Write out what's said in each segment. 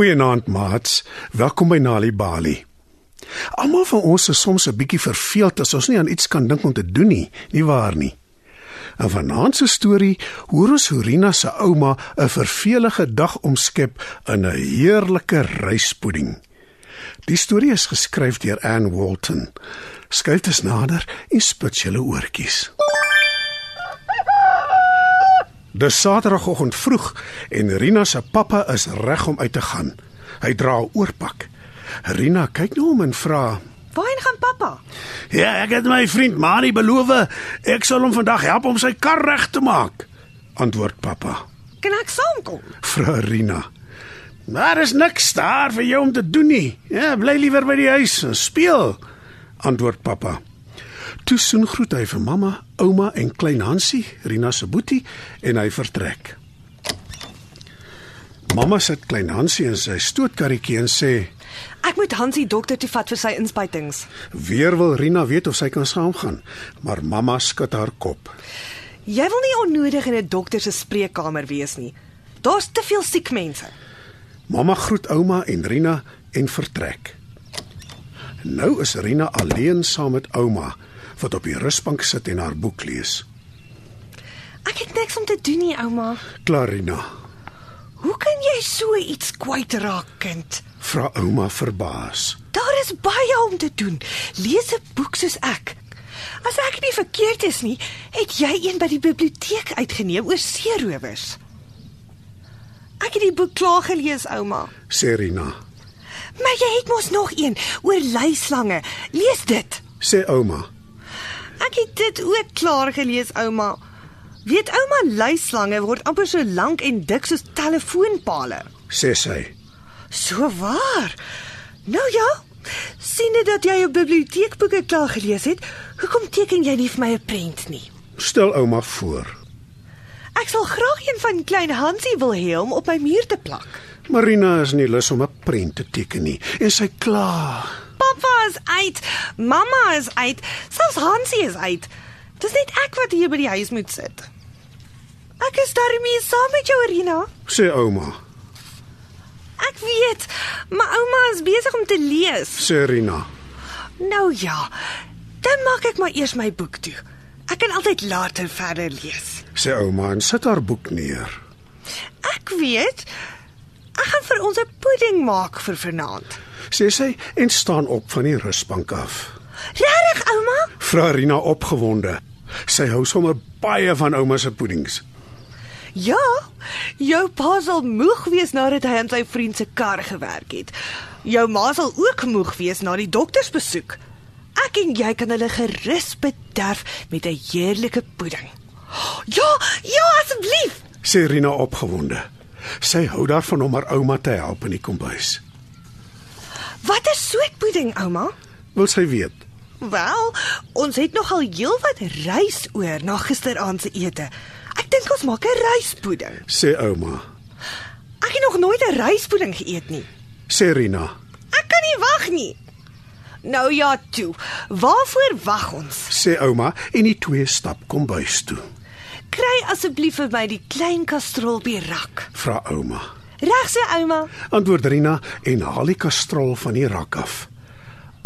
Goeienaand maats. Welkom by Nali Bali. Almal van ons is soms 'n bietjie verveeld as ons nie aan iets kan dink om te doen nie, nie waar nie? En vanaand se storie hoor ons hoe Rina se ouma 'n vervelige dag omskep in 'n heerlike ryspudding. Die storie is geskryf deur Anne Walton. Skuif dit nader en spit julle oortjies. Dis Saterdagoggend vroeg en Rina se pappa is reg om uit te gaan. Hy dra 'n oorpak. Rina kyk na hom en vra: Waarheen gaan pappa? "Ja, ek het my vriend Mari beloof ek sal hom vandag help om sy kar reg te maak." Antwoord pappa. Kan ek saamkom? Vra Rina. "Maar is niks daar vir jou om te doen nie. Ja, bly liewer by die huis en speel." Antwoord pappa. Toe soen groet hy vir mamma, ouma en klein Hansie, Rina se boetie, en hy vertrek. Mamma sit klein Hansie in sy stootkarretjie en sê: Ek moet Hansie dokter toe vat vir sy inspuitings. "Weer wil Rina weet of sy kan saamgaan, maar mamma skud haar kop." Jy wil nie onnodig in 'n dokter se spreekkamer wees nie. Daar's te veel siek mense. Mamma groet ouma en Rina en vertrek. Nou is Rina alleen saam met ouma wat op die rusbank sit en haar boek lees. Ek het niks om te doen nie, ouma. Clarina, Hoe kan jy so iets kwyt raak, kind? vra ouma verbaas. Daar is baie om te doen. Lees 'n boek soos ek. As ek nie verkeerd is nie, het jy een by die biblioteek uitgeneem oor seerowers. Ek het die boek klaar gelees, ouma. Sê Rina. Maar jy het mos nog een oor leislange. Lees dit. Sê ouma. Ek het dit ook klaar gelees, ouma. Weet ouma, leislange word amper so lank en dik soos telefoonpale. Sê sy. So waar. Nou ja. sien dit dat jy jou biblioteekboeke klaar gelees het. Hoekom teken jy nie vir my 'n prent nie? Stel ouma voor. Ek sal graag een van klein Hansie wil hê om op my muur te plak. Marina is nie lus om 'n prent te teken nie en sy kla. Pappa is uit, mamma is uit, selfs Hansie is uit. Dis net ek wat hier by die huis moet sit. Ek is daarmee saam met jou, Rina. Sê ouma. Ek weet, maar ouma is besig om te lees. Sê Rina. Nou ja, dan maak ek maar eers my boek toe. Ek kan altyd later verder lees. Sê ouma en sit haar boek neer. Ek weet. Ek gaan vir ons 'n pudding maak vir vanaand. Sê sy en staan op van die rusbank af. Regtig, ouma? Vra Rina opgewonde. Sy hou sommer baie van ouma se puddings. Ja. Jou pa sal moeg wees nadat hy aan sy vriend se kar gewerk het. Jou ma sal ook moeg wees na die doktersbesoek. Ek en jy kan hulle gerus bederf met 'n heerlike pudding. Ja, ja, asseblief. Sê Rina opgewonde. Sy hou daarvan om haar ouma te help in die kombuis. Wat 'n soet pudding, ouma. Wil sy weet? Wel, ons het nogal heelwat rys oor na gisteraand se ete. Ek dink ons maak 'n ryspudding. Sê ouma. Ek het nog nooit 'n ryspudding geëet nie. Sê Rina. Ek kan nie wag nie. Nou ja, toe. Waarvoor wag ons? Sê ouma en die twee stap kombuis toe. Kry asseblief vir my die klein kastrol die rak. Vra ouma. Reg so, ouma. Antwoord Rina en haal die kastrol van die rak af.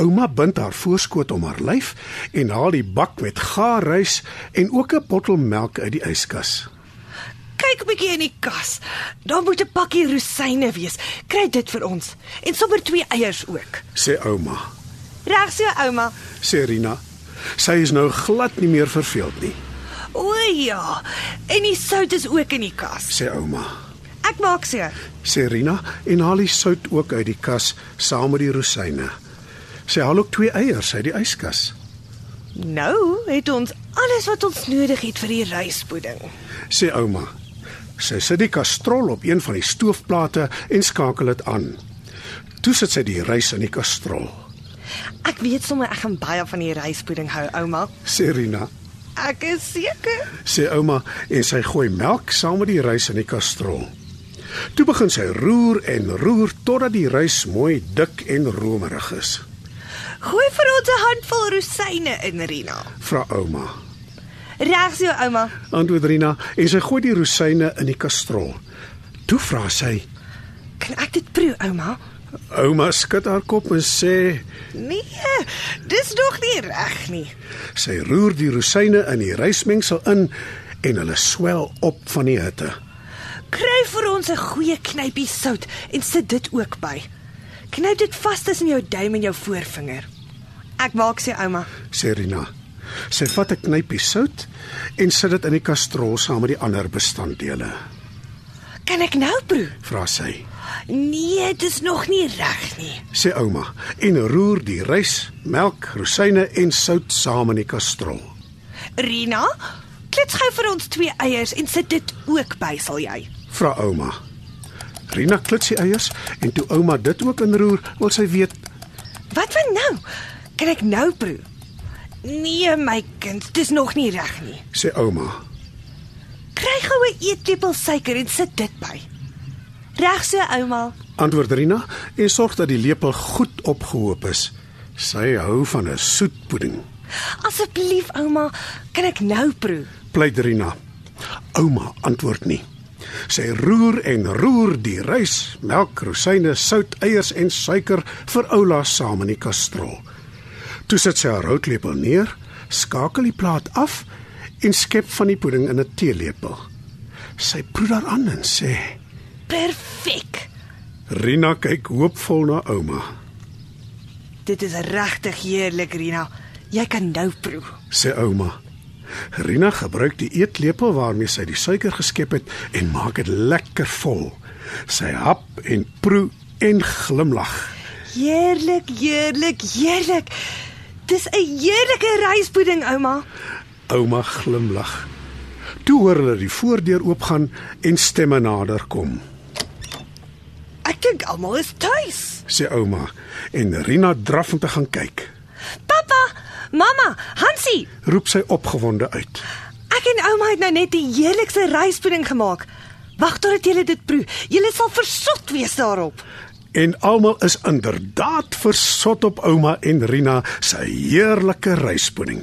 Ouma bind haar voorskoot om haar lyf en haal die bak met gaar rys en ook 'n bottel melk uit die yskas. Kyk 'n bietjie in die kas. Daar moet 'n pakkie rosyne wees. Kry dit vir ons en sommer twee eiers ook. Sê ouma. Reg so, ouma. Sê Rina. Sy is nou glad nie meer verveeld nie. O ja. En die sout is ook in die kas. Sê ouma. Ek maak so. Sê Rina en haal die sout ook uit die kas saam met die rosyne. Sy haal ook twee eiers uit die yskas. Nou het ons alles wat ons nodig het vir die ryspudding. Sê ouma. Sy sit die kastrol op een van die stoofplate en skakel dit aan. Toe sit sy die rys in die kastrol. Ek weet sommer ek gaan baie van die ryspudding hou, ouma. Sê Rina. Ek is seker. Sê ouma en sy gooi melk saam met die rys in die kastrol. Toe begin sy roer en roer totdat die rys mooi dik en romerig is. Gooi vir ons 'n handvol rosyne in, Rina. Vra ouma. Reg so, ouma. Antwoord Rina en sy gooi die rosyne in die kastrol. Toe vra sy: Kan ek dit proe, ouma? Ouma skud haar kop en sê Nee, dis nog nie reg nie. sy roer die rosyne in die rysmengsel in en hulle swel op van die hitte. Kry vir ons 'n goeie knypie sout en sit dit ook by. Knyp dit vas tussen jou duim en jou voorvinger. Ek maak sê ouma. sê Rina. Sy vat 'n knypie sout en sit dit in die kastrol saam met die ander bestanddele. Kan ek nou proe? Vra sy. Nee, dis nog nie reg nie. Sê ouma en roer die rys, melk, rosyne en sout saam in die kastrol. Rina, klits gou vir ons twee eiers en sit dit ook by, sal jy? Vra ouma. Rina klits die eiers en toe ouma dit ook inroer, wil sy weet Wat van nou? Kan ek nou proe? Nee, my kind, dis nog nie reg nie. sê ouma. Kry gou 'n eetlepel suiker en sit dit by. Reg so, ouma. Antwoord Rina en sorg dat die lepel goed opgehoop is. Sy hou van 'n soet pudding. Asseblief, ouma, kan ek nou proe? Pleit Rina. Ouma antwoord nie. Sy roer en roer die rys, melk, rosyne, sout, eiers en suiker vir Oula saam in die kastrol. Toe sit sy haar houtlepel neer, skakel die plaat af en skep van die pudding in 'n teelepel. Sy proe daaraan en sê: Perfek. "Rina kyk hoopvol na ouma." Dit is regtig heerlik, Rina. Jy kan nou proe. sê ouma. Rina gebruik die eetlepel waarmee sy die suiker geskep het en maak dit lekker vol. Sy hap en proe en glimlag. Heerlik, heerlik, heerlik. Dis 'n heerlike ryspudding, ouma. Ouma glimlag. Toe hoor hulle die voordeur oopgaan en stemme nader kom. Ek dink almal is tuis. Sê ouma en Rina draf om te gaan kyk. Pappa, mamma, Hansie, Roep sy opgewonde uit. ek en ouma het nou net die heerlikste ryspudding gemaak. Wag totdat julle dit proe. Julle sal versot wees daarop. En almal is inderdaad versot op ouma en Rina se heerlike ryspudding.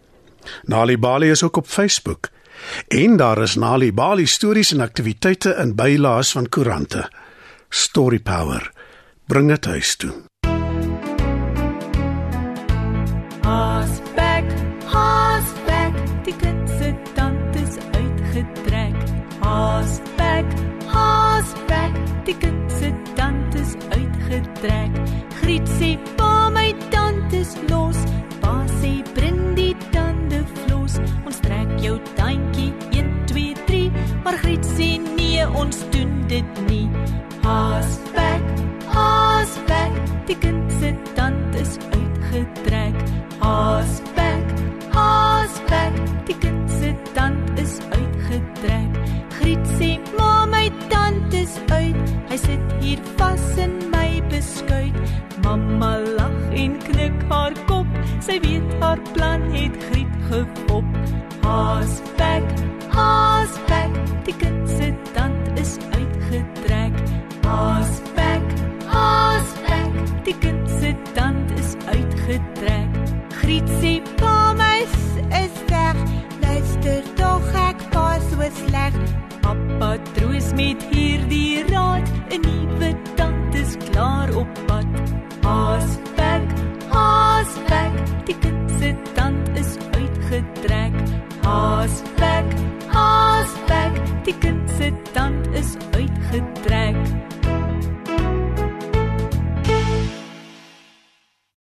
Nali Bali is ook op Facebook. En daar is Nali Bali stories en aktiwiteite in bylaas van koerante. Story Power. Bring dit huis toe. Haasbek, haasbek, die kind se tand is uitgetrek. Haasbek, haasbek, die kind se tand is uitgetrek. Griet sê pa hier vas in my beskuit." Mamma lag en knik haar kop. Sy weet haar plan het Griet gefop. Haasbek,